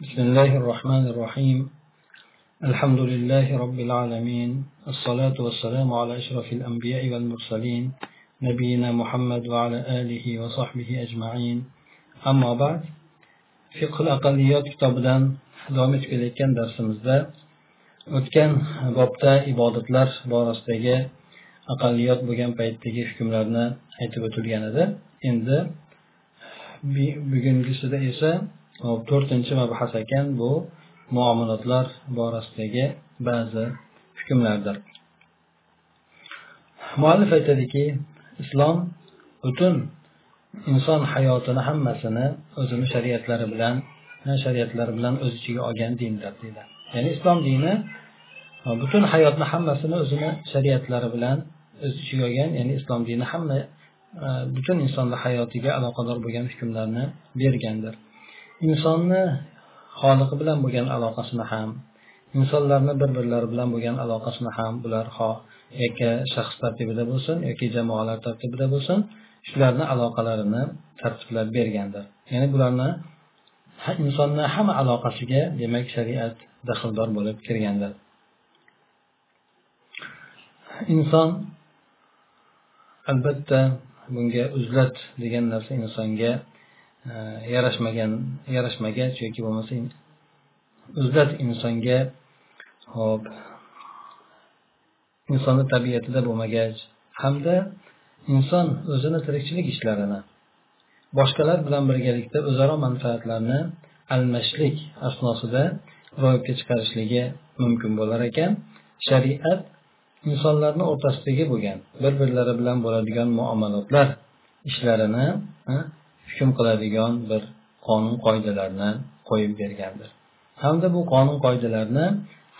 بسم الله الرحمن الرحيم الحمد لله رب العالمين الصلاة والسلام على أشرف الأنبياء والمرسلين نبينا محمد وعلى آله وصحبه أجمعين أما بعد fiqh aqalliyot kitobidan davom etib kelayotgan darsimizda o'tgan bobda ibodatlar borasidagi aqalliyot bo'lgan paytdagi hukmlarni aytib o'tilgan edi endi bugungisida esa to'rtinchi mabhas ekan bu muomalotlar borasidagi ba'zi hukmlardir. Muallif aytadiki islom butun inson hayotini hammasini o'zini shariatlari bilan shariatlari bilan o'z ichiga olgan dindir deydi. Ya'ni islom dini butun hayotni hammasini o'zini shariatlari bilan o'z ichiga olgan ya'ni islom dini hamma butun insonni hayotiga aloqador bo'lgan hukmlarni bergandir. Insonni xoliqi bilan bo'lgan aloqasini ham insonlarni bir birlari bilan bo'lgan aloqasini ham bular ho yoki shaxs tartibida bo'lsin yoki jamoalar tartibida bo'lsin shularni aloqalarini tartiblab bergandir. Ya'ni bularni insonni hamma aloqasiga demak shariat daxldor bo'lib kirgandir. Inson albatta bunga uzlat degan narsa insonga yarashmagan yarashmagan yoki bo'lmasa uzlat insonga hop insonni tabiatida bo'lmagach hamda inson o'zini tirikchilik ishlarini boshqalar bilan birgalikda o'zaro manfaatlarni almashishlik asnosida ro'yobga chiqarishligi mumkin bo'lar ekan. Shariat insonlarni o'rtasidagi bo'lgan bir birlari bilan bo'ladigan muomalotlar ishlarini hukm qiladigan bir qonun qoidalarni qo'yib bergandir. Hamda bu qonun qoidalarni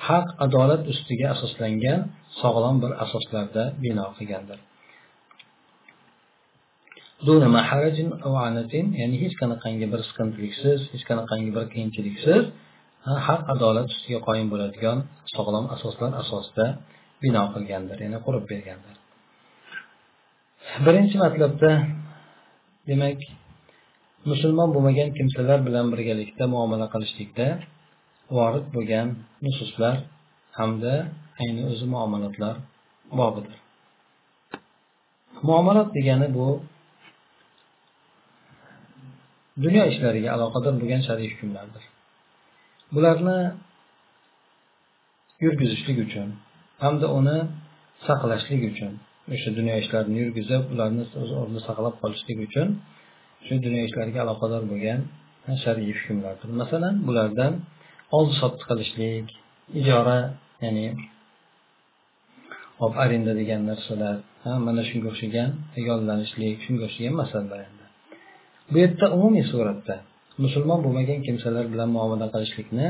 haq adolat ustiga asoslangan sog'lom bir asoslarda bino qilgandir. Ya'ni hech qanaqangi bir siqintiliksiz hech qanaqangi bir qiyinchiliksiz haq adolat ustiga qoyim bo'ladigan sog'lom asoslar asosida bino qilgandir ya'ni qurib bergandir. Birinchi matlabda demak musulmon bo'lmagan kimsalar bilan birgalikda muomala qilishlikda vorid bo'lgan nususlar hamda ayni o'zi muomalatlar bobidir. Muomalat degani bu dunyo ishlariga aloqador bo'lgan shar'iy hukmlardir. Bularni yurgizishlik uchun hamda uni saqlashlik uchun o'sha dunyo ishlarini yurgizib ularni o'z o'rnida saqlab qolishlik uchun shu dunyo ishlariga aloqador bo'lgan shar'iy hukmlardir masalan bulardan oldi sotdi qilishlik ijora ya'ni hop arenda degan narsalar mana shunga o'xshagan yollanishlik shunga o'xshagan masalalar bu yerda umumiy suratda musulmon bo'lmagan kimsalar bilan muomala qilishlikni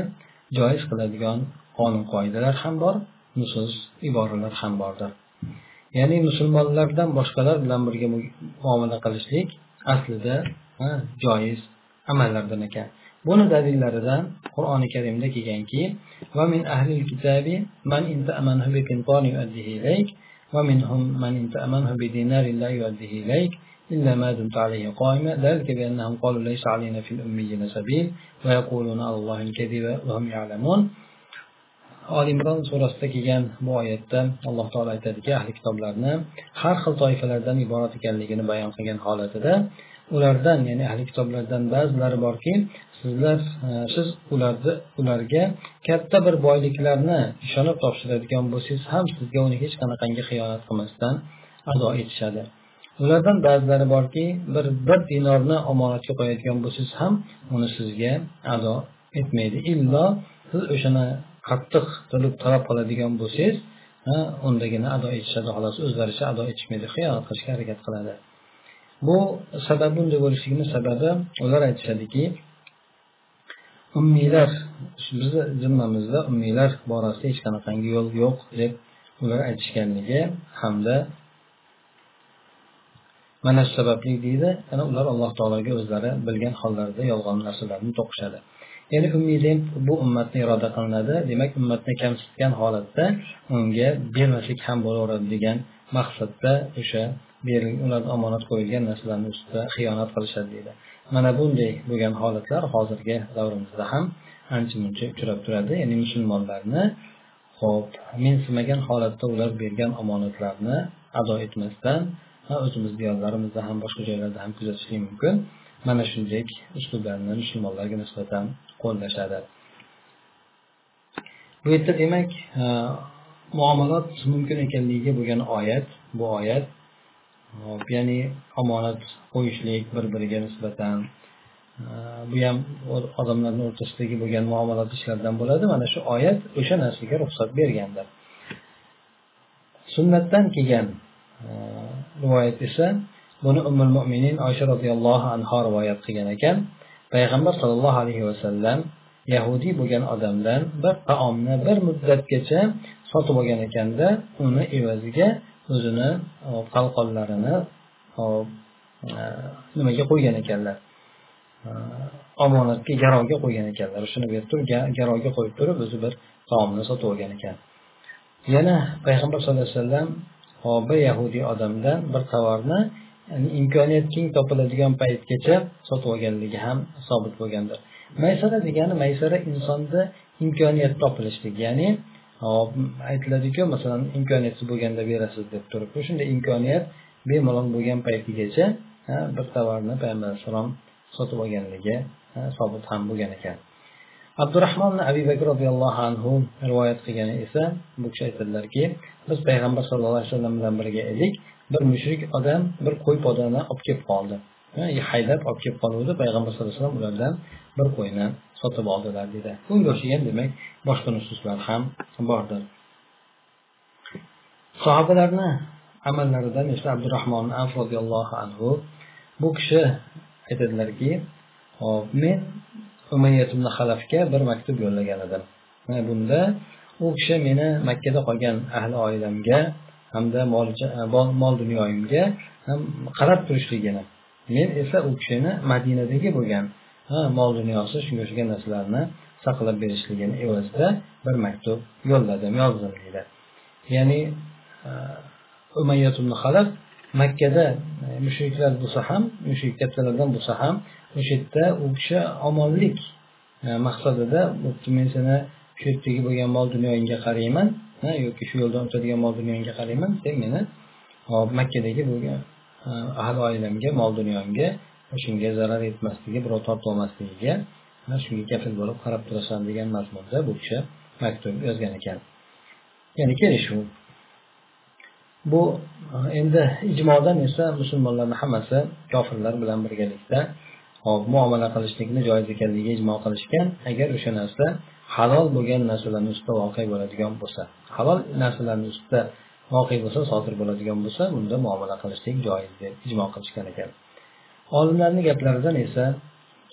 joiz qiladigan qonun qoidalar ham bor nusus iboralar ham bordir. Ya'ni musulmonlardan boshqalar bilan birga muomala qilishlik aslida joiz amallardan ekan buni dalillaridan qur'oni karimda kelganki ومن أهل الكتاب من إن تأمنه بقنطار يؤديه إليك ومنهم من إن تأمنه بدينار لا يؤديه إليك إلا ما دمت عليه قائما ذلك بأنهم قالوا ليس علينا في الأميين سبيل ويقولون على الله الكذب وهم يعلمون oli imron surasida kelgan bu oyatda alloh taolo aytadiki ahli kitoblarni har xil toifalardan iborat ekanligini bayon qilgan holatida ulardan ya'ni ahli kitoblardan ba'zilari borki sizlar e, siz ularni ularga katta bir boyliklarni ishonib topshiradigan bo'lsangiz ham sizga uni hech qanaqangi xiyonat qilmasdan ado etishadi. Ulardan ba'zilari borki bir bir dinorni omonatga qo'yadigan bo'lsangiz ham uni sizga ado etmaydi. Illo siz o'shani qattiq to'lib talab qiladigan bo'lsangiz undagina ado etishadi xolos o'zlaricha ado etishmaydi xiyonat qilishga harakat qiladi. Bu sababi bunday bo'lishligini sababi ular aytishadiki ummiylar bizni zimmamizda ummiylar borasida hech qanaqangi yo'l yo'q deb ular aytishganligi hamda mana shu sababli deydi ana ular alloh taologa o'zlari bilgan hollarida yolg'on narsalarni to'qishadi. Ya'ni umidin bu ummatni iroda qilinadi. Demak ummatni kamsitgan holatda unga bermaslik ham bo'laveradi degan maqsadda o'sha ularga omonat qo'yilgan narsalarni ustida xiyonat qilishadi deydi. Mana bunday bo'lgan holatlar hozirgi davrimizda ham ancha muncha uchrab turadi. Ya'ni musulmonlarni ho'p mensimagan holatda ular bergan omonatlarni ado etmasdan o'zimiz diyorlarimizda ham boshqa joylarda ham kuzatishlik mumkin. Mana shunday uslublarni musulmonlarga nisbatan qo'llashadi bu yerda demak e, muomalat mumkin ekanligiga bo'lgan oyat bu oyat e, ya'ni omonat qo'yishlik bir biriga nisbatan e, bu ham odamlarni o'rtasidagi bo'lgan muomalat ishlardan bo'ladi. Mana shu oyat o'sha narsaga ruxsat bergandir. Sunnatdan kelgan rivoyat esa buni umul mo'minin oysha roziyallohu anhu rivoyat qilgan ekan. Payg'ambar sollallohu alayhi vasallam yahudiy bo'lgan odamdan bir taomni bir muddatgacha sotib olgan ekanda uni evaziga o'zini qalqonlarini e, nimaga qo'ygan ekanlar? E, omonatga garovga qo'ygan ekanlar. Shuni berib turib garovga qo'yib turib o'zi bir taomni sotib olgan ekan. Yana payg'ambar sallallohu alayhi vasallam bir yahudiy odamdan bir tovarni ya'ni imkoniyat keng topiladigan paytgacha sotib olganligi ham sobit bo'lgandir. Maysara degani maysara insonda imkoniyat topilishligi ya'ni aytiladiku masalan imkoniyatsiz bo'lganda berasiz deb turib. Shunday imkoniyat bemalol bo'lgan paytigacha bir tovarni payg'ambar alayhissalom sotib olganligi sobit ham bo'lgan ekan. Abdurahmon abi bakr roziyallohu anhu rivoyat qilgani esa bu kishi aytadilarki biz payg'ambar sallallohu alayhi vasallam bilan birga edik. Bir mushrik odam bir qo'y podani olib kelib qoldi. Haydab olib kelib qoluvdi. Payg'ambar sallallohu alayhi vasallam ulardan bir qo'yni sotib oldilar dedi. Bunga o'xshagan demak boshqa nususlar ham bordir. Sahobalarni amallaridan esa abdurahmon af roziyallohu anhu bu kishi aytadilarki hop men umayyat ibn halafga bir maktub yo'llagan edim. Bunda u kishi meni makkada qolgan ahli oilamga hamda e, mol dunyoyimga ham qarab turishligini. Men esa u kishini madinadagi bo'lgan mol dunyosi shunga o'xshagan narsalarni saqlab berishligini evazida bir maktub yo'lladim yozdim deydi. Ya'ni e, umayyat ibn makkada e, mushriklar bo'lsa ham mushrik kattalardan bo'lsa ham o'sha yerda u kishi omonlik maqsadida men seni shu yerdagi bo'lgan mol dunyoyingga qarayman yoki shu yo'ldan o'tadigan mol dunyoyingga qarayman sen meni makkadagi bo'lgan ahli oilamga mol dunyomga shunga zarar yetmasligi birov tortolmasligiga shunga kafil bo'lib qarab turasan degan mazmunda bu kishi maktub yozgan ekan. Ya'ni kelishuv. Bu endi ijmodan esa musulmonlarni hammasi kofirlar bilan birgalikda hop muomala qilishlikni joiz ekanligiga ijmo qilishgan. Agar o'sha narsa halol bo'lgan narsalarni ustida voqe bo'ladigan bo'lsa halol narsalarni ustida voqe bo'lsa sodir bo'ladigan bo'lsa bunda muomala qilishlik joiz deb ijmo qilishgan ekan. Olimlarni gaplaridan esa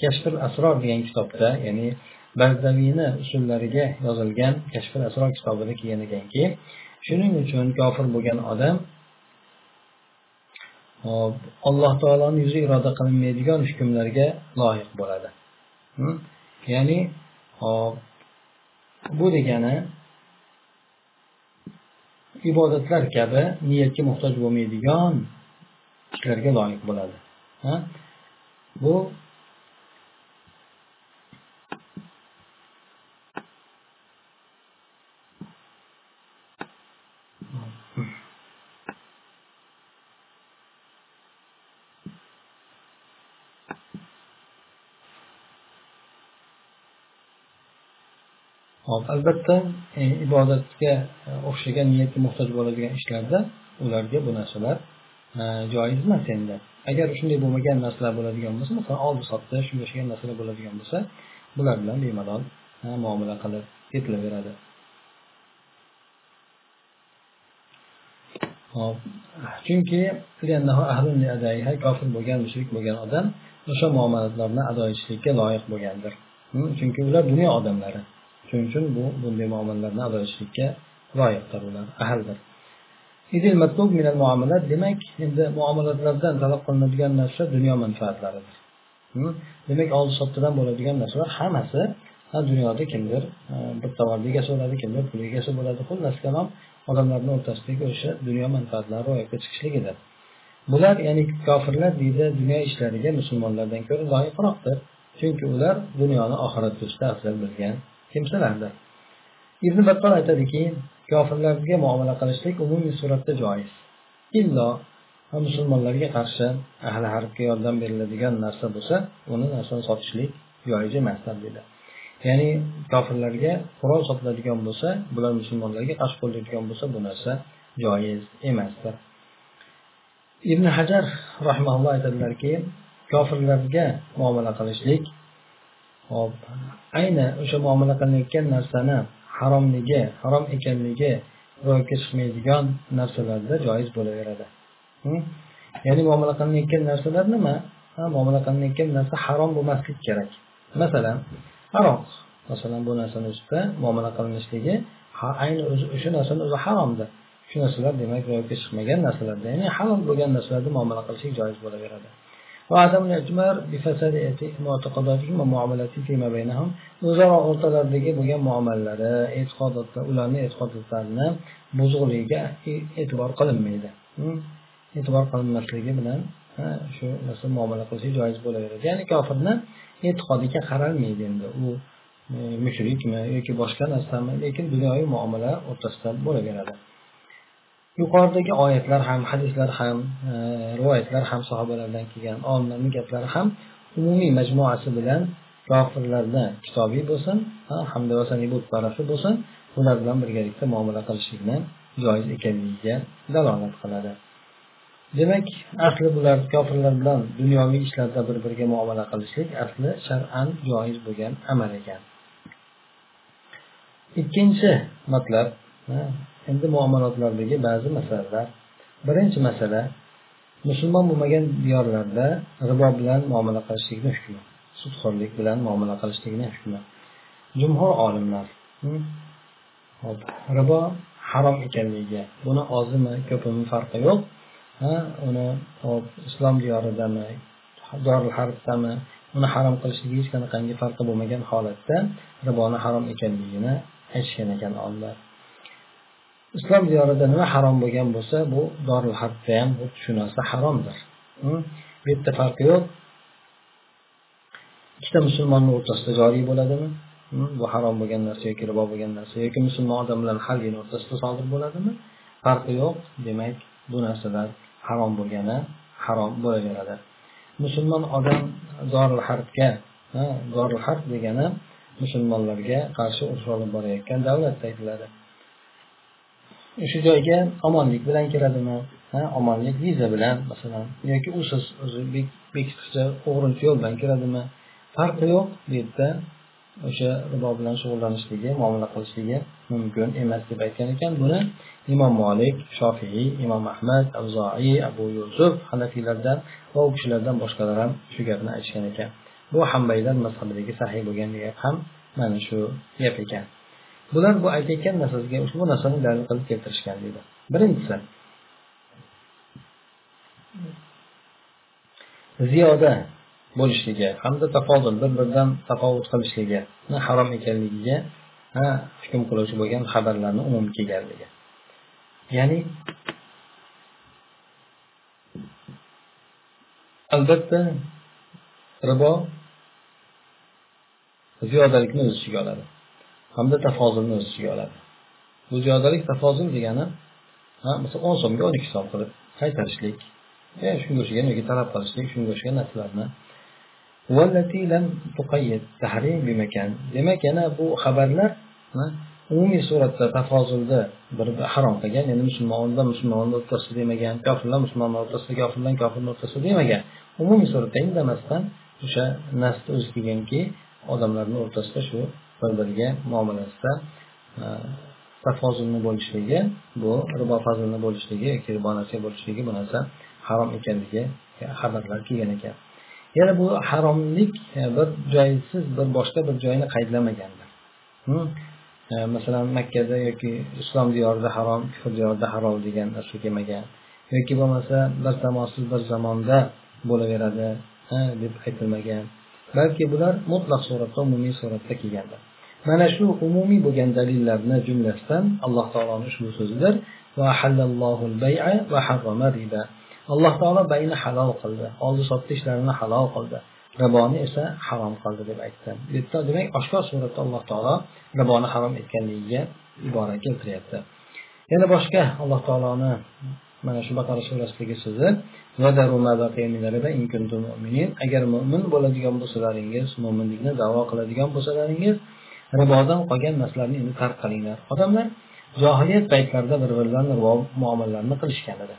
kashfil asror degan kitobda ya'ni bardaviyni usullariga yozilgan kashfil asror kitobida kelgan ekanki shuning uchun kofir bo'lgan odam hop alloh taoloni yuzi iroda qilinmaydigan hukmlarga loyiq bo'ladi. Ya'ni hop bu degani ibodatlar kabi niyatga muhtoj bo'lmaydigan ishlarga loyiq bo'ladi. Bu hop albatta e, ibodatga e, o'xshagan niyatga muhtoj bo'ladigan ishlarda ularga bu narsalar e, joiz emas endi. Agar shunday bo'lmagan narsalar bo'ladigan bo'lsa masalan oldi sotdi shunga o'xshagan narsalar bo'ladigan bo'lsa bular bilan bemalol muomala qilib ketilaveradi hop chunki kofir bo'lgan mushrik bo'lgan odam o'sha muomalatlarni ado etishlikka loyiq bo'lgandir. Chunki ular dunyo odamlari. Shuning uchun bu bunday muomalalarni ado etishlikka loyiqdir ular ahldir demak endi muomalatlardan talab qilinadigan narsa dunyo manfaatlaridir. Demak oldi sotdidan bo'ladigan narsalar hammasi dunyoda kimdir e, bir tovarni egasi bo'ladi kimdir pul egasi bo'ladi xullas kalom odamlarni o'rtasidagi o'sha dunyo manfaatlari ro'yobga chiqishligidir bular ya'ni kofirlar deydi dunyo ishlariga musulmonlardan ko'ra loyiqroqdir. Chunki ular dunyoni oxiratga do'sti afzal bilgan kimsalardir ibn battol aytadiki kofirlarga muomala qilishlik umumiy suratda joiz. Illo musulmonlarga qarshi ahli harbga yordam beriladigan narsa bo'lsa uni narsani sotishlik joiz emasdir dedi. Ya'ni kofirlarga qurol sotiladigan bo'lsa bular musulmonlarga qarshi qo'llaydigan bo'lsa bu narsa joiz emasdir ibn hajar rahmaulloh aytadilarki kofirlarga muomala qilishlik hop ayni o'sha muomala qilinayotgan narsani haromligi harom ekanligi ro'yobga chiqmaydigan narsalarda joiz bo'laveradi. Ya'ni muomala qilinayotgan narsalar nima? Muomala qilinayotgan narsa harom bo'lmasligi kerak. Masalan aroq masalan bu narsani ustida muomala qilinishligi ayni o'zi o'sha narsani o'zi haromdir. Shu narsalar demak ro'yobga chiqmagan narsalarda ya'ni halol bo'lgan narsalarda muomala qilishlik joiz bo'laveradi. O'zaro o'rtalaridagi bo'lgan muomalalari e'tiqodotlar ularni e'tiqodotlarini buzuqligiga e'tibor qilinmaydi e'tibor qilinmasligi bilan shu narsa muomala qilishlik joiz bo'laveradi ya'ni kofirni e'tiqodiga qaralmaydi endi. U mushrikmi yoki boshqa narsami lekin dunyoviy muomala o'rtasida bo'laveradi. Yuqoridagi oyatlar ham hadislar ham e, rivoyatlar ham sahobalardan kelgan olimlarni gaplari ham umumiy majmuasi bilan kofirlarni kitobiy bo'lsin hamda butparasi bo'lsin ular bilan birgalikda muomala qilishlikni joiz ekanligiga dalolat qiladi. Demak asli bular kofirlar bilan dunyoviy ishlarda bir biriga muomala qilishlik asli shar'an joiz bo'lgan amal ekan. Ikkinchi matlab endi muomalotlardagi ba'zi masalalar. Birinchi masala musulmon bo'lmagan diyorlarda ribo bilan muomala qilishlikni hukmi sudxo'rlik bilan muomala qilishlikni hukmi. Jumhur olimlar hmm, ribo harom ekanligiga buni ozimi ko'pimi farqi yo'q ha uni hop islom diyoridami dorul harbdami uni harom qilishligi hech qanaqangi farqi bo'lmagan holatda riboni harom ekanligini aytishgan ekan olimlar. Islom diyorida nima harom bo'lgan bo'lsa bu dorul harbda ham xuddi shu narsa haromdir bu yerda farqi yo'q. Ikkita musulmonni o'rtasida joriy bo'ladimi? Bu harom bo'lgan narsa yoki ribo bo'lgan narsa yoki musulmon odam bilan harbiyni o'rtasida sodir bo'ladimi? Farqi yo'q. Demak bu narsalar harom bo'lgani harom bo'laveradi. Musulmon odam zoril harbga zoril harb degani musulmonlarga qarshi urush olib borayotgan davlat aytiladi. O'sha joyga omonlik bilan keladimi? Ha omonlik viza bilan masalan yoki usiz o'zi bekitqicha o'g'rincha yo'l bilan keladimi? Farqi yo'q bu yerda. O'sha ribo bilan shug'ullanishligi muomala qilishligi mumkin emas deb aytgan ekan buni imom molik shofiy imom ahmad avzoiy abu yusuf hanafiylardan va u kishilardan boshqalar ham shu gapni aytishgan ekan. Bu hambaylar mazhabidagi sahiy bo'lgan gap ham mana shu gap ekan. Bular bu aytayotgan narsasiga ushbu narsani dalil qilib keltirishgan deydi. Birinchisi ziyoda bo'lishligi hamda tafozil bir biridan tafovut qilishligini harom ekanligiga hukm qiluvchi bo'lgan xabarlarni umumiy kelganligi. Ya'ni albatta ribo ziyodalikni o'z ichiga oladi. Hamda tafozilni o'z ichiga oladi. Bu ziyodalik tafozil degani masalan o'n so'mga o'n ikki so'm qilib qaytarishlik e, shunga o'xshagan yoki talab qilishlik shunga o'xshagan narsalarni. Demak yana bu xabarlar umumiy suratda tafozulni bir harom qilgan ya'ni musulmonlar musulmonni o'rtasida demagan kofirlar musulmonlar o'rtasida kofirlar kofirlar o'rtasida demagan. Umumiy suratda indamasdan o'sha narsa o'zi kelganki odamlarni o'rtasida shu bir biriga muomalasida e, tafozilni bo'lishligi bu ribo fazilni bo'lishligi yoki ribo nasiya bo'lishligi bu narsa harom ekanligi e, xabarlar kelgan ekan. Yana bu haromlik e, bir joysiz bir boshqa bir joyini qaydlamagandir. Masalan makkada yoki islom diyorida harom kufr diyorida harom degan narsa kelmagan yoki bo'lmasa bir zamonsiz bir zamonda bo'laveradi deb aytilmagan. Balki bular mutlaq suratda umumiy suratda kelgandir. Mana shu umumiy bo'lgan dalillarni jumlasidan alloh taoloni ushbu so'zidir. Alloh taolo bayni halol qildi. Oldi sotdi ishlarini halol qildi. Riboni esa harom qildi deb aytdi. Bu yerda demak oshkor suratda alloh taolo riboni harom etganligiga ibora keltiryapti. Yana boshqa alloh taoloni mana shu baqara surasidagi so'zi agar mo'min bo'ladigan bo'lsalaringiz mo'minlikni davo qiladigan bo'lsalaringiz ribodan qolgan narsalarni endi tark qilinglar. Odamlar johiliyat paytlarida bir birlarini ribo muomalalarni qilishgan edi.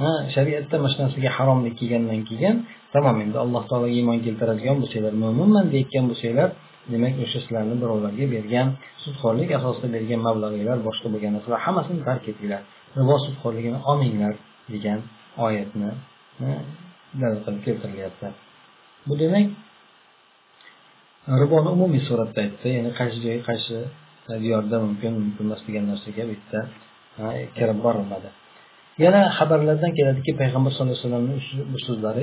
Ha shariatda mana shu narsaga haromlik kelgandan keyin tamom endi alloh taologa iymon keltiradigan bo'lsanglar mo'minman deyotgan bo'lsanglar demak o'sha sizlarni birovlarga bergan sudxo'rlik asosida bergan mablag'inglar boshqa bo'lgan narsalar hammasini tark etinglar. Ribo sudxo'rligini olmanglar degan oyatni dalil qilib keltirilyapti. Bu demak riboni umumiy suratda aytdi. Ya'ni qaysi joy qaysi diyorda mumkin mumkin emas degan narsaga bu yerda kirib borilmadi. Yana xabarlardan keladiki payg'ambar sallallohu alayhi vasallamni bu so'zlari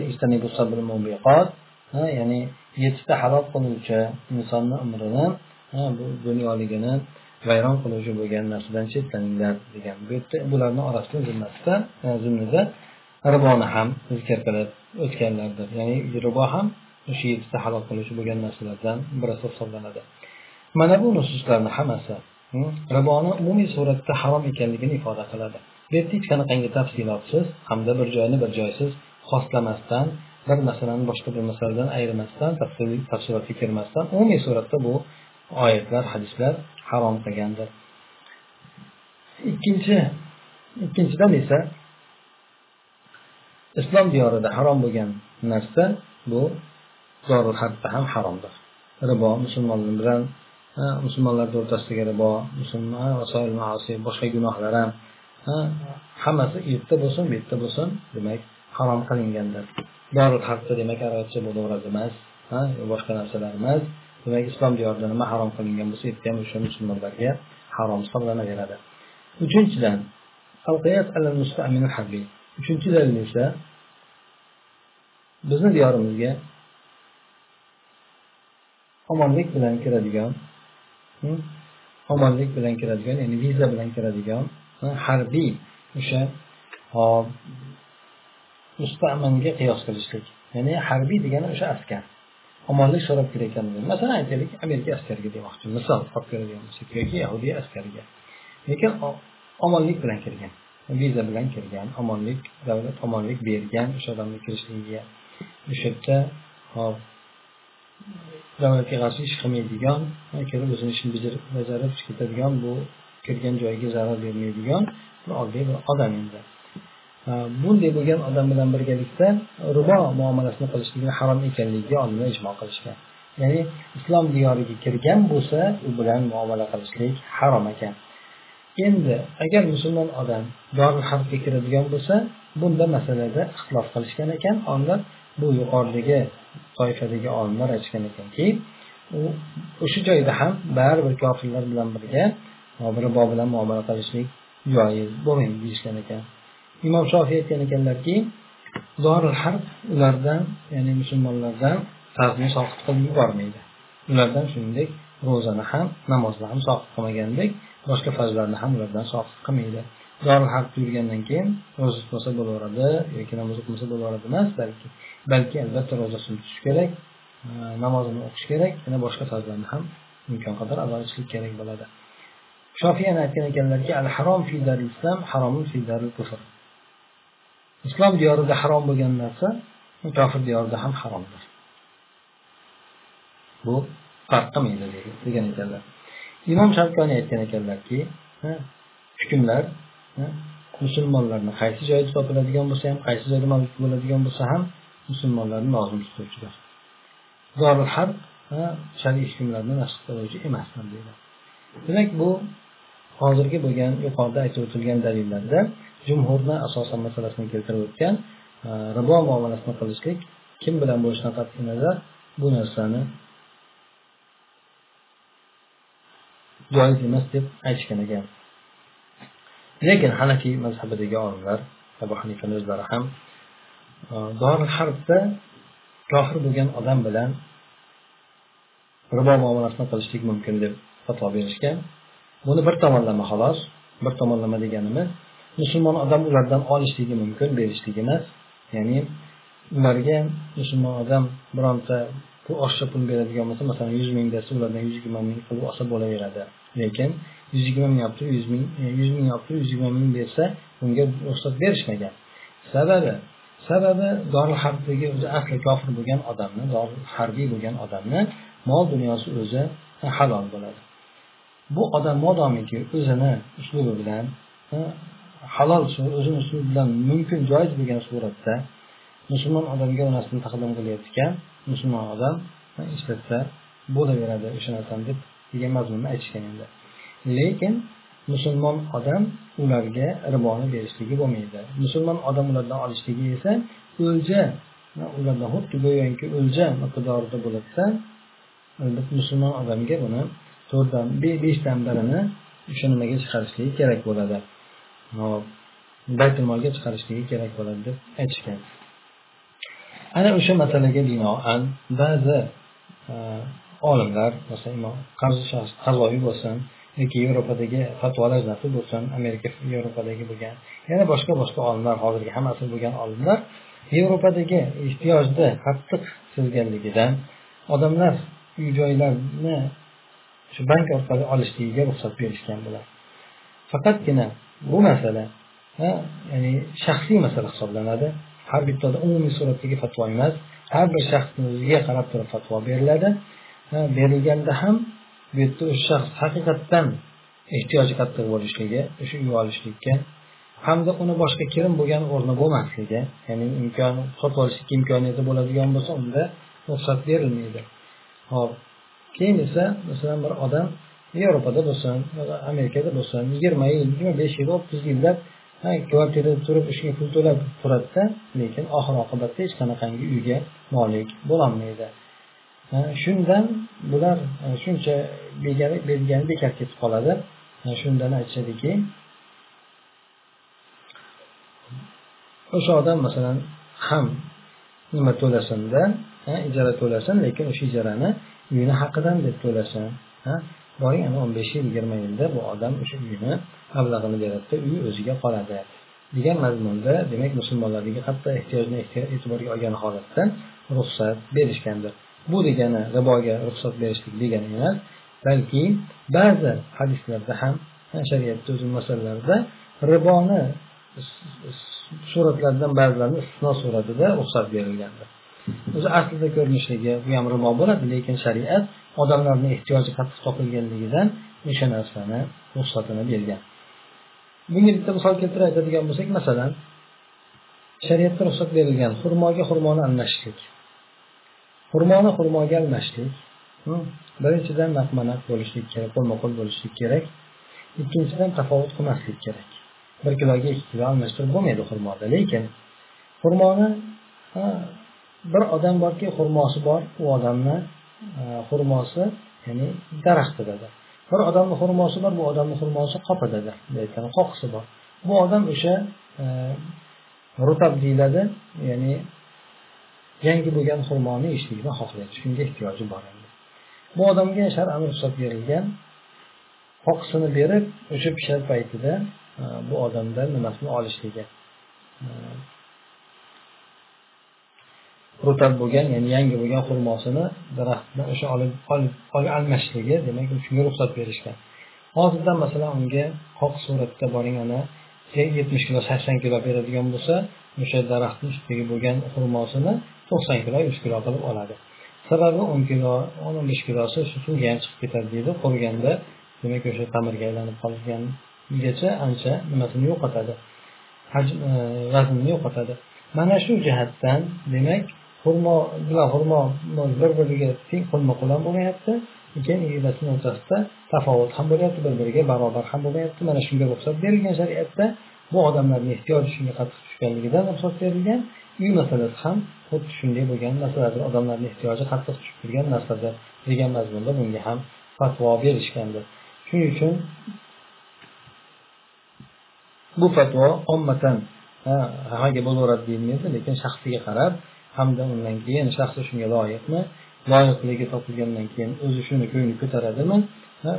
ya'ni yettita halok qiluvchi insonni umrini bu dunyoligini vayron qiluvchi bo'lgan narsadan chetlaninglar degan. Bu yerda bularni orasida zimmasida e, zimnida riboni ham zikr qilib o'tganlardir. Ya'ni ribo ham o'sha yettita halol qiluvchi bo'lgan narsalardan birisi hisoblanadi. Mana bu nususlarni hammasi hmm, riboni umumiy suratda harom ekanligini ifoda qiladi. Bu yerda hech qanaqangi tafsilotsiz hamda bir joyni bir joysiz xoslamasdan bir masalani boshqa bir masaladan ayirmasdan tafsilotga kirmasdan umumiy suratda bu oyatlar hadislar harom qilgandir ikkinchi ikkinchidan esa islom diyorida harom bo'lgan narsa bu zorul harbda ham haromdir. Ribo musulmon bilan musulmonlarni o'rtasidagi ribo musulmon boshqa gunohlar ham hammasi u yerda bo'lsin bu yerda bo'lsin demak harom qilingandir. Dorul haqda demak arabcha bo'laveradi emas boshqa narsalar emas. Demak islom diyorida nima harom qilingan bo'lsa u yerda ham o'sha musulmonlarga harom hisoblanaveradi. Uchinchidan uchinchi dalil esa bizni diyorimizga omonlik bilan kiradigan omonlik bilan kiradigan ya'ni viza bilan kiradigan harbiy o'sha mustamanga qiyos qilishlik. Ya'ni harbiy degani o'sha askar. Omonlik so'rab kelayotgan masalan aytaylik amerika askariga demoqchi. Misol olib beradigan bo'lsak yoki yahudiy askariga lekin omonlik bilan kirgan viza bilan kirgan omonlik davlat omonlik bergan o'sha odamni kirishligiga. O'sha yerda hop davlatga qarshi ish qilmaydigan kelib o'zini ishini bajarib ketadigan bu kirgan joyiga zarar bermaydigan bir oddiy bir odam endi. Bunday bo'lgan odam bilan birgalikda ribo muomalasini qilishligi harom ekanligiga olimlar ijmo qilishgan. Ya'ni islom diyoriga kirgan bo'lsa u bilan muomala qilishlik harom ekan. Endi agar musulmon odam dorul harbga kiradigan bo'lsa bunda masalada ixtilof qilishgan ekan olimlar bu yuqoridagi toifadagi olimlar aytishgan ekanki u o'sha joyda ham baribir kofirlar bilan birga ribo bilan muomala qilishlik joiz bo'lmaydi deyishgan ekan. Imom shofiy aytgan ekanlarki dorul harb ulardan ya'ni musulmonlardan farzni soqit qilib yubormaydi. Ulardan shuningdek ro'zani ham namozni ham soqit qilmagandek boshqa farzlarni ham ulardan soqit qilmaydi. Dorul harb yurgandan keyin ro'za tutmasa bo'laveradi yoki namoz o'qimasa bo'laveradi emas balki balki albatta ro'zasini tutish kerak e, namozini o'qish kerak yana boshqa farzlarni ham imkon qadar ado etishlik kerak bo'ladi. Shofiy yana aytgan ekanlarki al harom fi daril islam haromun fi daril kufr. Islom diyorida harom bo'lgan narsa kofir diyorida ham haromdir. Bu farq qilmaydi degan ekanlar. Imom shavkoniy aytgan ekanlarki e, hukmlar e, musulmonlarni qaysi joyda topiladigan bo'lsa ham qaysi joyda mavjud bo'ladigan bo'lsa ham musulmonlarni lozim tutuvchidir dorul harb shar'iy hukmlarni nashr qiluvchi emasdir deydi demak bu hozirgi bo'lgan yuqorida aytib o'tilgan dalillarda jumhurni asosan masalasini keltirib o'tgan e, ribo muomalasini qilishlik kim bilan bo'lishidan qat'iy nazar bu narsani joiz emas deb aytishgan ekan. Lekin hanafiy mazhabidagi olimlar abu hanifani o'zlari ham doril harbda kofir bo'lgan odam bilan ribo muomalasini qilishlik mumkin deb fatvo berishgan. Buni bir tomonlama xolos bir tomonlama deganimiz musulmon odam ulardan olishligi mumkin berishligi emas. Ya'ni ularga musulmon odam bironta bu oshcha pul beradigan bo'lsa masalan yuz ming desa ulardan yuz yigirma ming qilib olsa bo'laveradi. Lekin yuz yigirma ming olibdi yuz ming e, yuz ming olibdi yuz yigirma ming bersa unga ruxsat berishmagan. Sababi sababi doril harbdagi o'zi asli kofir bo'lgan odamni dorul harbiy bo'lgan odamni mol dunyosi o'zi halol bo'ladi. Bu odam modomiki o'zini uslubi bilan halol o'zini uslubi bilan mumkin joiz bo'lgan suratda musulmon odamga u narsani taqdim qilayotgan musulmon odam ishlatsa bo'laveradi o'sha narsani deb degan mazmunni aytishgan endi lekin musulmon odam ularga riboni berishligi bo'lmaydi. Musulmon odam ulardan olishligi esa o'lja ulardan xuddi go'yoki o'lja miqdorida bo'ladida musulmon odamga buni to'rtdan beshdan birini o'sha nimaga chiqarishligi kerak bo'ladi. Baytulmolga chiqarishligi kerak bo'ladi deb aytishgan. Ana o'sha masalaga binoan ba'zi olimlar masalan imom qarzoviy bo'lsin yoki yevropadagi fatvolar zati bo'lsin amerika yevropadagi bo'lgan yana boshqa boshqa olimlar hozirgi hammasi bo'lgan olimlar yevropadagi ehtiyojni qattiq sezganligidan odamlar uy joylarni shu bank orqali olishligiga ruxsat berishgan bo'ladi faqatgina bu masala ya'ni shaxsiy masala hisoblanadi. Har bittada umumiy suratdagi fatvo emas har bir shaxsni o'ziga qarab turib fatvo beriladi. Berilganda ham bu yerda o'sha shaxs haqiqatdan ehtiyoji qattiq bo'lishligi o'sha uy olishlikka hamda uni boshqa kirim bo'lgan o'rni bo'lmasligi ya'ni imkon sotib olishlikka imkoniyati bo'ladigan bo'lsa unda ruxsat berilmaydi. Hop keyin esa masalan bir odam yevropada bo'lsin amerikada bo'lsin yigirma yil yigirma besh yil o'ttiz yillab kvartirada turib ishga pul to'lab turadida lekin oxir oqibatda hech qanaqangi uyga molik bo'lolmaydi shundan bular shuncha bergani bekor ketib qoladi. Shundan aytishadiki o'sha odam masalan ham nima to'lasinda ijara to'lasin lekin o'sha ijarani uyini haqidan deb to'lasin boring ana o'n besh yil yigirma yilda bu odam o'sha uyini mablag'ini beradida uy o'ziga qoladi degan mazmunda demak musulmonlardagi qattiq ehtiyojni e'tiborga olgan holatda ruxsat berishgandir. Bu degani riboga ruxsat berishlik degani emas balki ba'zi hadislarda ham shariatni o'zi masalalarda riboni suratlardan ba'zilarini istisno suratida ruxsat berilgandir o'zi aslida ko'rinishligi bu ham ribo bo'ladi lekin shariat odamlarni ehtiyoji qattiq topilganligidan o'sha narsani ruxsatini bergan. Bunga bitta misol keltirib aytadigan bo'lsak masalan shariatda ruxsat berilgan xurmoga xurmoni almashishlik. Xurmoni xurmoga almashishlik birinchidan naqmanaq bo'lishlik kerak qo'lma qo'l bo'lishlik kerak. Ikkinchidan tafovut qilmaslik kerak. Bir kiloga ikki kilo almashtirib bo'lmaydi xurmoda lekin xurmoni bir odam borki xurmosi bor u odamni e, xurmosi ya'ni daraxtidadir bir odamni xurmosi bor bu odamni xurmosi qopidadir aytgani qoqisi bor. Bu odam o'sha e, rutab deyiladi ya'ni yangi bo'lgan xurmoni yeyishlikni xohlaydi. Shunga ehtiyoji bor endi. Bu odamga shar'an ruxsat berilgan qoqisini berib o'sha pishar paytida e, bu odamdan nimasini olishligi e, rutab bo'lgan ya'ni yangi bo'lgan xurmosini daraxtdan o'sha olib olib almashishligi demak shunga ruxsat berishgan. Hozirdan masalan unga qoq suratda boring ana yetmish kilo sakson kilo beradigan bo'lsa o'sha daraxtni ustidagi bo'lgan xurmosini to'qson kilo yuz kilo qilib oladi. Sababi o'n kilo o'n o'n besh kilosi shu suvga ham chiqib ketadi deydi. Quriganda demak o'sha tamirga aylanib qolgangacha ancha nimasini yo'qotadi. Hajm e, vaznini yo'qotadi. Mana shu jihatdan demak xurmo bilan xurmo bir biriga teng qo'lma qo'l ham bo'lmayapti lekin egasini o'rtasida tafovut ham bo'lyapti bir biriga barobar ham bo'lmayapti mana shunga ruxsat berilgan shariatda bu odamlarni ehtiyoji shunga qattiq tushganligidan ruxsat berilgan. Uy masalasi ham xuddi shunday bo'lgan masaladir. Odamlarni ehtiyoji qattiq tushib turgan narsadir degan mazmunda bunga ham fatvo berishgandi shuning uchun bu fatvo ommatan hammaga bo'laveradi deyilmaydi lekin shaxsiga qarab hamda undan keyin shaxsi shunga loyiqmi? Loyiqligi topilgandan keyin o'zi shuni ko'ngli ko'taradimi?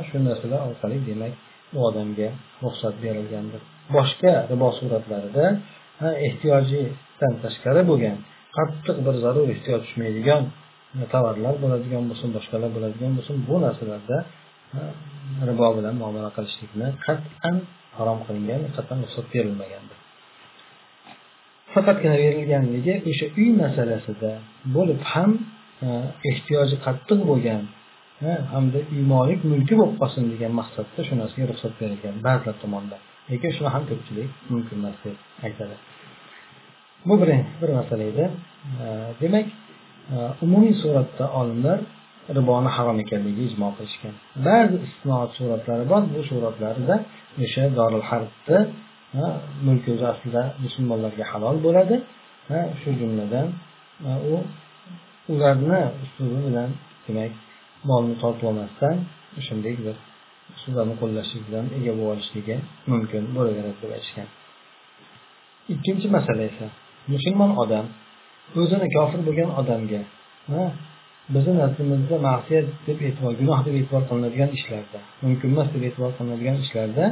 Shu narsalar orqali demak u odamga ruxsat berilgandir. Boshqa ribo suratlarida ehtiyojidan tashqari bo'lgan qattiq bir zarur ehtiyoj tushmaydigan tovarlar bo'ladigan bo'lsin boshqalar bo'ladigan bo'lsin bu narsalarda ribo bilan muomala qilishlikni qat'an harom qilingan qat'an ruxsat berilmagandir. Faqatgina berilganligi o'sha uy masalasida bo'lib ham ehtiyoji qattiq bo'lgan hamda iymonik mulki bo'lib qolsin degan maqsadda shu narsaga ruxsat berilgan ba'zilar tomonidan lekin shuni ham ko'pchilik mumkin emas deb aytadi. Bu bir bir masala edi. Demak umumiy suratda olimlar riboni harom ekanligiga ijmo qilishgan. Ba'zi istisno suratlari bor bu suratlarda o'sha dorul harbni mulki o'zi aslida musulmonlarga halol bo'ladi. Shu jumladan u ularni uslubi bilan demak molni tortib shunday o'shanday bir usullarni qo'llashlik bilan ega bo'lib olishligi mumkin bo'laveradi deb aytishgan. Ikkinchi masala esa musulmon odam o'zini kofir bo'lgan odamga bizni nazdimizda ma'siyat deb e'tibor gunoh deb e'tibor qilinadigan ishlarda mumkin emas deb e'tibor qilinadigan ishlarda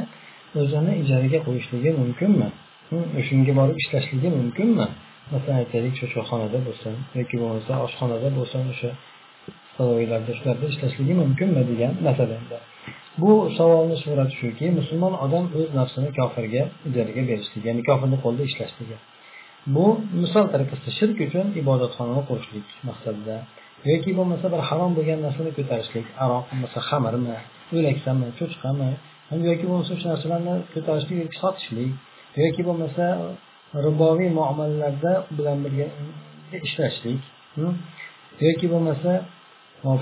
o'zini ijaraga qo'yishligi mumkinmi? O'shanga borib ishlashligi mumkinmi? Masalan aytaylik shu choyxonada bo'lsin yoki bo'lmasa oshxonada bo'lsin o'sha saroylarda shularda ishlashligi mumkinmi degan masalada bu savolni surati shuki musulmon odam o'z nafsini kofirga ijaraga berishligi ya'ni kofirni qo'lida ishlashligi. Bu misol tariqasida shirk uchun ibodatxonani qurishlik maqsadida yoki bo'lmasa bir harom bo'lgan narsani ko'tarishlik aroq bo'lmasa xamirmi o'laksami cho'chqami yoki bo'lmasa o'sha narsalarni ko'tarishlik yoki sotishlik yoki bo'lmasa riboviy muomalalarda bilan birga ishlashlik yoki bo'lmasa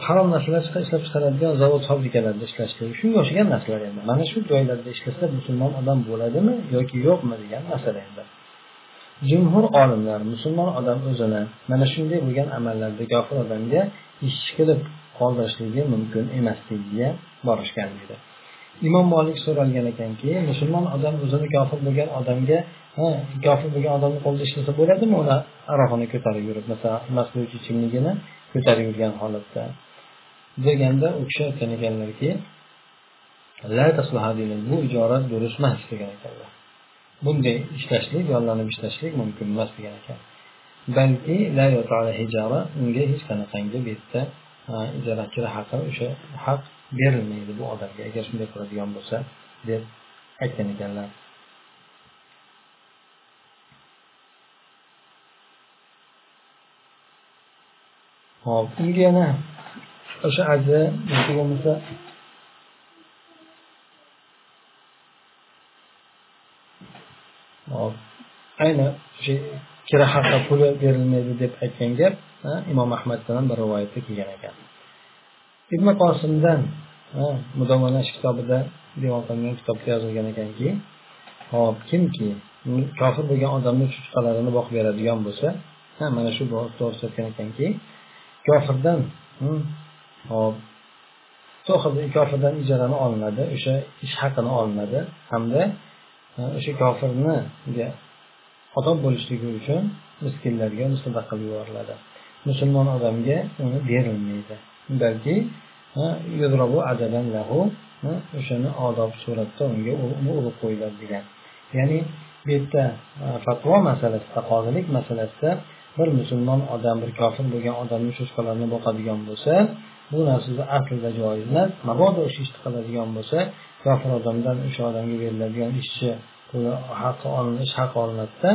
harom narsalar ishlab chiqaradigan zavod fabrikalarda ishlashlik. Shunga o'xshagan narsalar endi. Mana shu joylarda ishlasa musulmon odam bo'ladimi yoki yo'qmi degan masala endi. Jumhur olimlar musulmon odam o'zini mana shunday bo'lgan amallarda kofir odamga ish qilib qoldirishligi mumkin emasligiga borishgan deydi imom molik so'ralgan ekanki musulmon odam o'zini kofir bo'lgan odamga kofir bo'lgan odamni qo'lida ishlasa bo'ladimi? Uni aroqini ko'tarib yurib masalan mast qiluvchi ichimligini ko'tarib yurgan holatda deganda u kishi aytgan ekanlarki bu ijorat durust emas degan ekanlar. Bunday ishlashlik yollanib ishlashlik mumkin emas degan ekan. Balki unga hech qanaqangi bu yerda ijarachilar haqi o'sha haq berilmaydi bu odamga agar shunday qiladigan bo'lsa deb aytgan ekanlar. Hop unga yana o'sha ajri yoki bo'lmasa hop ayni o'sha kira haqi puli berilmaydi deb aytgan gap imom ahmaddan ham bir rivoyatda kelgan ekan. Ibn qosimdan mudovanash kitobida devon qilingan kitobda yozilgan ekanki hop kimki kofir bo'lgan odamni cho'chqalarini boqib beradigan bo'lsa mana shu to'g'risida aytgan ekanki kofirdan hop kofirdan ijarani olinadi o'sha ish haqini olinadi. Hamda e, o'sha kofirniga odob bo'lishligi uchun miskinlarga sadaqa qilib yuboriladi. Musulmon odamga uni berilmaydi. Balki e, e, o'shani odob suratda unga urib qo'yiladi degan. Ya'ni bu yerda fatvo masalasida qozilik masalasida bir musulmon odam bir kofir bo'lgan odamni cho'chqalarini boqadigan bo'lsa bu narsa aslida joiz emas mabodo o'sha ishni qiladigan bo'lsa kofir odamdan o'sha odamga beriladigan ishchi puli haqi olinish haqi olinadida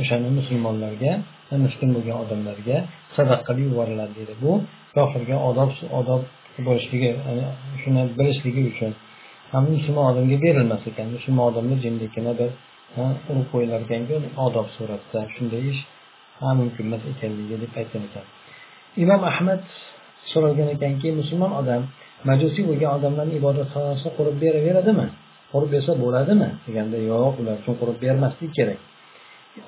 o'shani musulmonlarga miskin bo'lgan odamlarga sadaqa qilib yuboriladi deydi. Bu kofirga odob odob bo'lishligi shuni bilishligi uchun ham musulmon odamga berilmas ekan. Musulmon odamni jindekkina bir urib qo'yilar ekanki odob suratda shunday ish ha mumkin emas ekanligi deb aytgan ekan. Imom ahmad so'ralgan ekanki musulmon odam majusiy bo'lgan odamlarni ibodatxonasini qurib beraveradimi? Qurib bersa bo'ladimi? deganda yo'q ular uchun qurib bermaslik kerak.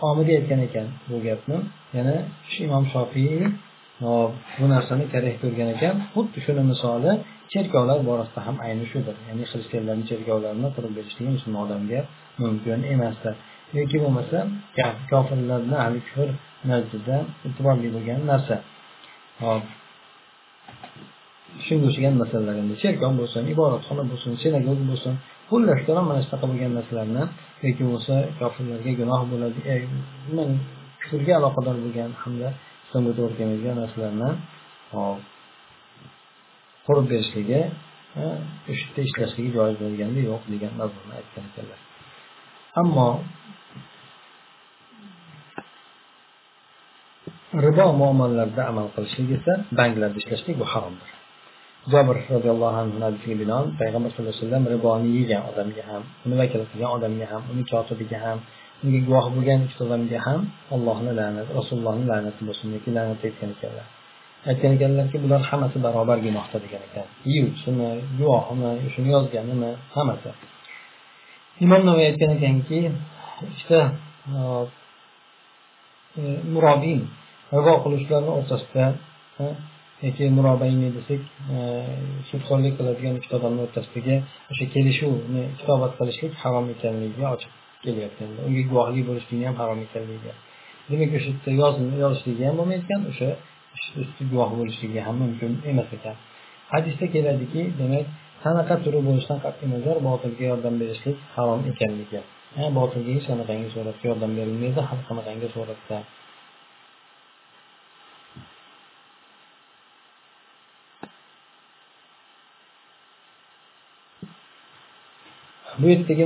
Omidiy aytgan ekan bu gapni. Yana shu imom shofiy bu narsani kerak ko'rgan ekan. Xuddi shuni misoli cherkovlar borasida ham ayni shudir. Ya'ni xristianlarni cherkovlarini qurib berishligi musulmon odamga mumkin emasdir. Yoki bo'lmasa kofirlarni ahli kufr nazdida e'tiborli bo'lgan narsa. Hop. Shunga o'xshagan masalalar endi cherkov bo'lsin ibodatxona bo'lsin sinagog bo'lsin xullas kalom mana shunaqa bo'lgan narsalarni yoki bo'lmasa kofirlarga gunoh bo'ladi e, kufrga aloqador bo'lgan hamda islomga to'g'ri kelmaydigan narsalarni qurib berishligi e, o'sha yerda ishlashligi joiz bo'lganda yo'q degan mazmunni aytgan ekanlar. Ammo ribo muomalalarida amal qilishlik esa banklarda ishlashlik bu haromdir. Jabr roziyallohu anhu hadisiga binoan payg'ambar sallallohu alayhi vasallam riboni yegan odamga ham uni vakil qilgan odamga ham uni kotibiga ham unga guvoh bo'lgan ikkita odamga ham allohni la'nati rasulullohni la'nati bo'lsin yoki la'nat aytgan ekanlar. Aytgan ekanlarki bular hammasi barobar gunohda degan ekan. Yeyuvchimi guvohimi shuni yozganimi hammasi. Imom navoiy aytgan ekanki ikkita işte, e, murobin ribo qiluvchilarni o'rtasida yoki murobayni desak e, sudxo'rlik qiladigan ikki odamni o'rtasidagi o'sha kelishuvni kitobat qilishlik harom ekanligiga ochiq kelyapti unga guvohlik bo'lishlikni ham harom ekanligiga. Demak o'sha yerda yozishligi ham bo'lmayotgan o'sha usti guvoh bo'lishligi ham mumkin emas ekan. Hadisda keladiki demak sanaqa turi bo'lishidan qat'iy nazar botilga yordam berishlik harom ekanligi botilga hech qanaqangi suratda yordam berilmaydi har qanaqangi suratda. Bu yerdagi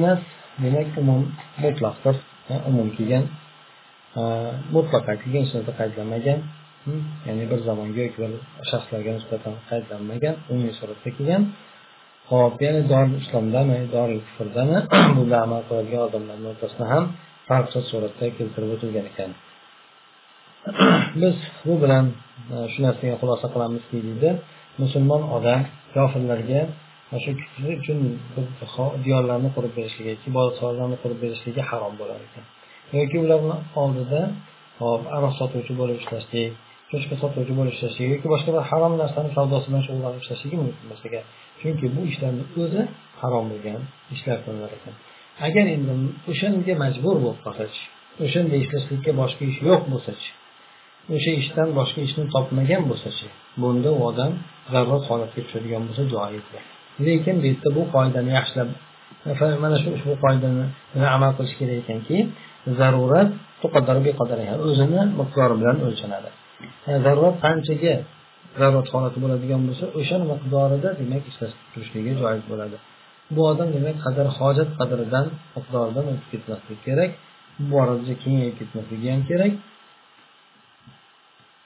demak umum mutlaqdir. Umum kelgan mutlaqo kelgan hech narsa qaydlanmagan ya'ni bir zamonga yoki bir shaxslarga nisbatan qaydlanmagan umumiy suratda kelgan hop ya'ni dorul islomdami dorul kufrdami bunda amal qiladigan odamlarni o'rtasida ham farqsiz suratda keltirib o'tilgan ekan. Biz bu bilan shu narsaga xulosa qilamizki deydi musulmon odam kofirlarga shu kufri uchun diyorlarni qurib berishligi ibodatxonalarni qurib berishligi harom bo'lar ekan. Yoki ularni oldida hop aroq sotuvchi bo'lib ishlashlik cho'chqa sotuvchi bo'lib ishlashligi yoki boshqa bir harom narsani savdosi bilan shug'ullanib ishlashligi mumkin emas ekan chunki bu ishlarni o'zi harom bo'lgan ishlar qilinar ekan. Agar endi o'shanga majbur bo'lib qolsachi o'shanday ishlashlikka boshqa ish yo'q bo'lsachi o'sha ishdan boshqa ishni topmagan bo'lsachi bunda u odam zarrat holatga tushadigan bo'lsa joizdir lekin bu yerda bu qoidani yaxshilab mana shu ushbu qoidani amal qilish kerak ekanki zarurat o'zini miqdori bilan o'lchanadi zarurat qanchaga zarurat holati bo'ladigan bo'lsa o'sha miqdorida demak ishlab turishligi joiz bo'ladi. Bu odam demak qadar hojat qadridan miqdoridan o'tib ketmasligi kerak bu borada kengayib ketmasligi ham kerak.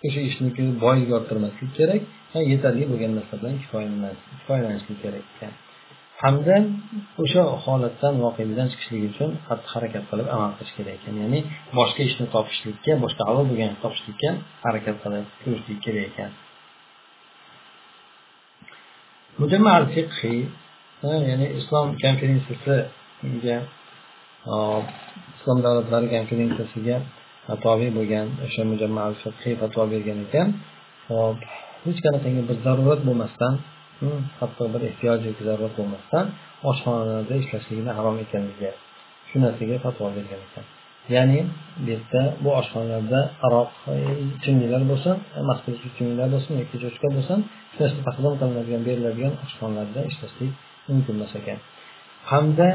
O'sha ishniki boyga orttirmaslik kerak yetarli bo'lgan narsa bilan kifoyalanishlik kerak. Ekan hamda o'sha holatdan voqelikdan chiqishlik uchun qattiq harakat qilib amal qilish kerak ekan. Ya'ni boshqa ishni topishlikka boshqa halol bo'lgan topishlikka harakat qilib ko'rishlik kerak ekan. Mujamma al ya'ni islom konferensiyasiga islom davlatlari konferensiyasiga fatoviy bo'lgan o'sha mujamma al fatvo bergan ekan. Hop hech qanaqangi bir zarurat bo'lmasdan hmm, hatto bir ehtiyoj yoki zarurat bo'lmasdan oshxonalarda ishlashligini harom ekanligi shu narsaga fatvo bergan ekan. Ya'ni bu yerda bu oshxonalarda aroq e, ichimliklar bo'lsin e, mast qiluvchi ichimliklar bo'lsin yoki cho'chqa bo'lsin shu narsa taqdim qilinadigan beriladigan oshxonalarda ishlashlik mumkin emas ekan. Hamda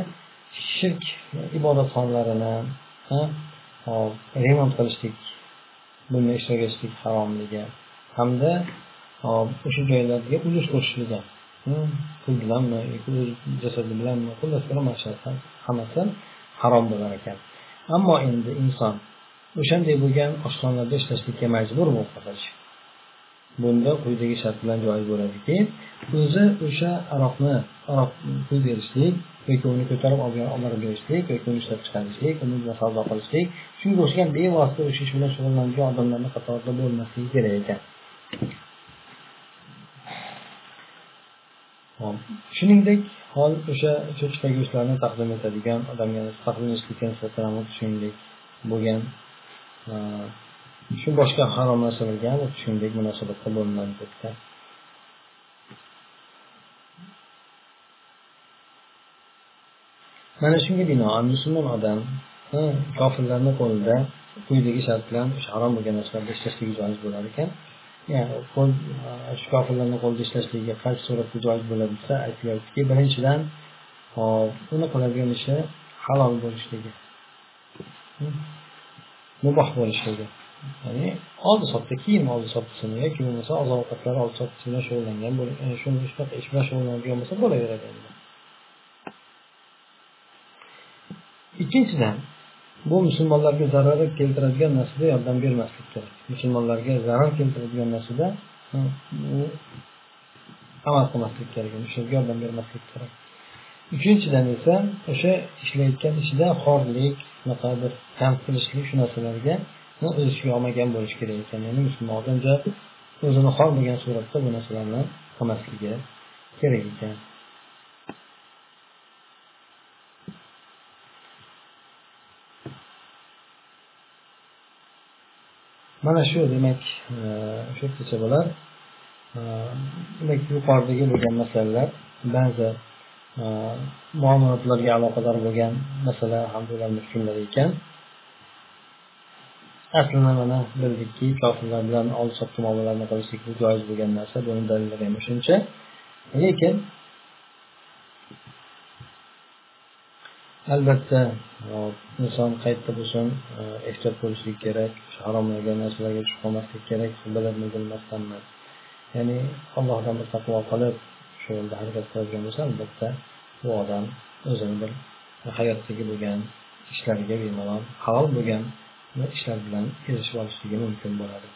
shirk ibodatxonalarini remont qilishlik bunda ishtirok haromligi hamda o'sha joylarga ulush qo'shishligi hmm, pul bilanmi yoki o'z jasadi bilanmi xullas bir hammasi harom bo'lar ekan. Ammo endi inson o'shanday bo'lgan oshxonalarda ishlashlikka majbur bo'lib qolsachi bunda quyidagi shart bilan joiz bo'ladiki o'zi o'sha aroqni aroq pul berishlik yoki uni ko'tarib olib berishlik yoki uni ishlab chiqarishlik uni bilan savdo qilishlik. Shunga o'xshagan bevosita o'sha ish bilan shug'ullanadigan odamlarni qatorida bo'lmasligi kerak ekan. Shuningdek hol o'sha cho'chqa go'shtlarini taqdim etadigan odamga taqdim etishlikka nisbatan shuningdek bo'lgan shu boshqa harom narsalarga shuningdek munosabatda bo'linadi mana shunga binoan musulmon odam kofirlarni qo'lida quyidagi shart bilan harom bo'lgan narsalarda ishlashligi joiz bo'lar ekan. Ya'ni qo'l shu kofirlarni qo'lida ishlashligiga qaysi suratda joiz bo'ladi desa aytilyaptiki birinchidan hop uni qiladigan ishi halol bo'lishligi. Hmm. Muboh bo'lishligi. Ya'ni oldi sotdi kiyim oldi sotdisini yoki bo'lmasa oziq ovqatlar oldi sotdisi bilan shug'ullangan shu ish bilan shug'ullanadigan bo'lsa bo'laveradi endi. Ikkinchidan bu musulmonlarga zarar keltiradigan narsada yordam bermaslik kerak. Musulmonlarga zarar keltiradigan narsada amal qilmaslik kerak o'shaga yordam bermaslik kerak. Uchinchidan esa o'sha ishlayotgan ishida xorlik shunaqa bir kamp qilishlik shu narsalarga o'z ishiga olmagan bo'lishi kerak ekan. Ya'ni musulmon odam o'zini xor bo'lgan suratda bu narsalarni qilmasligi kerak ekan. Mana shu demak e, shu kecha bo'lar e, demak yuqoridagi bo'lgan masalalar ba'zi e, muomalatlarga aloqador bo'lgan masala ham ularni ekan. Aslida mana bildikki kofirlar bilan oldi sotdi muomalani qilishlik bu joiz bo'lgan narsa buni dalillari ham shuncha lekin albatta inson qayerda bo'lsin e, ehtiyot bo'lishlik kerak haromlagan narsalarga tushib qolmaslik kerak bilib bilmasdan ya'ni allohdan bir taqvo qilib shu yo'lda harakat qiladigan bo'lsa albatta bu odam o'zini bir hayotdagi bo'lgan ishlariga bemalol halol bo'lgan ishlar bilan erishib olishligi mumkin bo'ladi.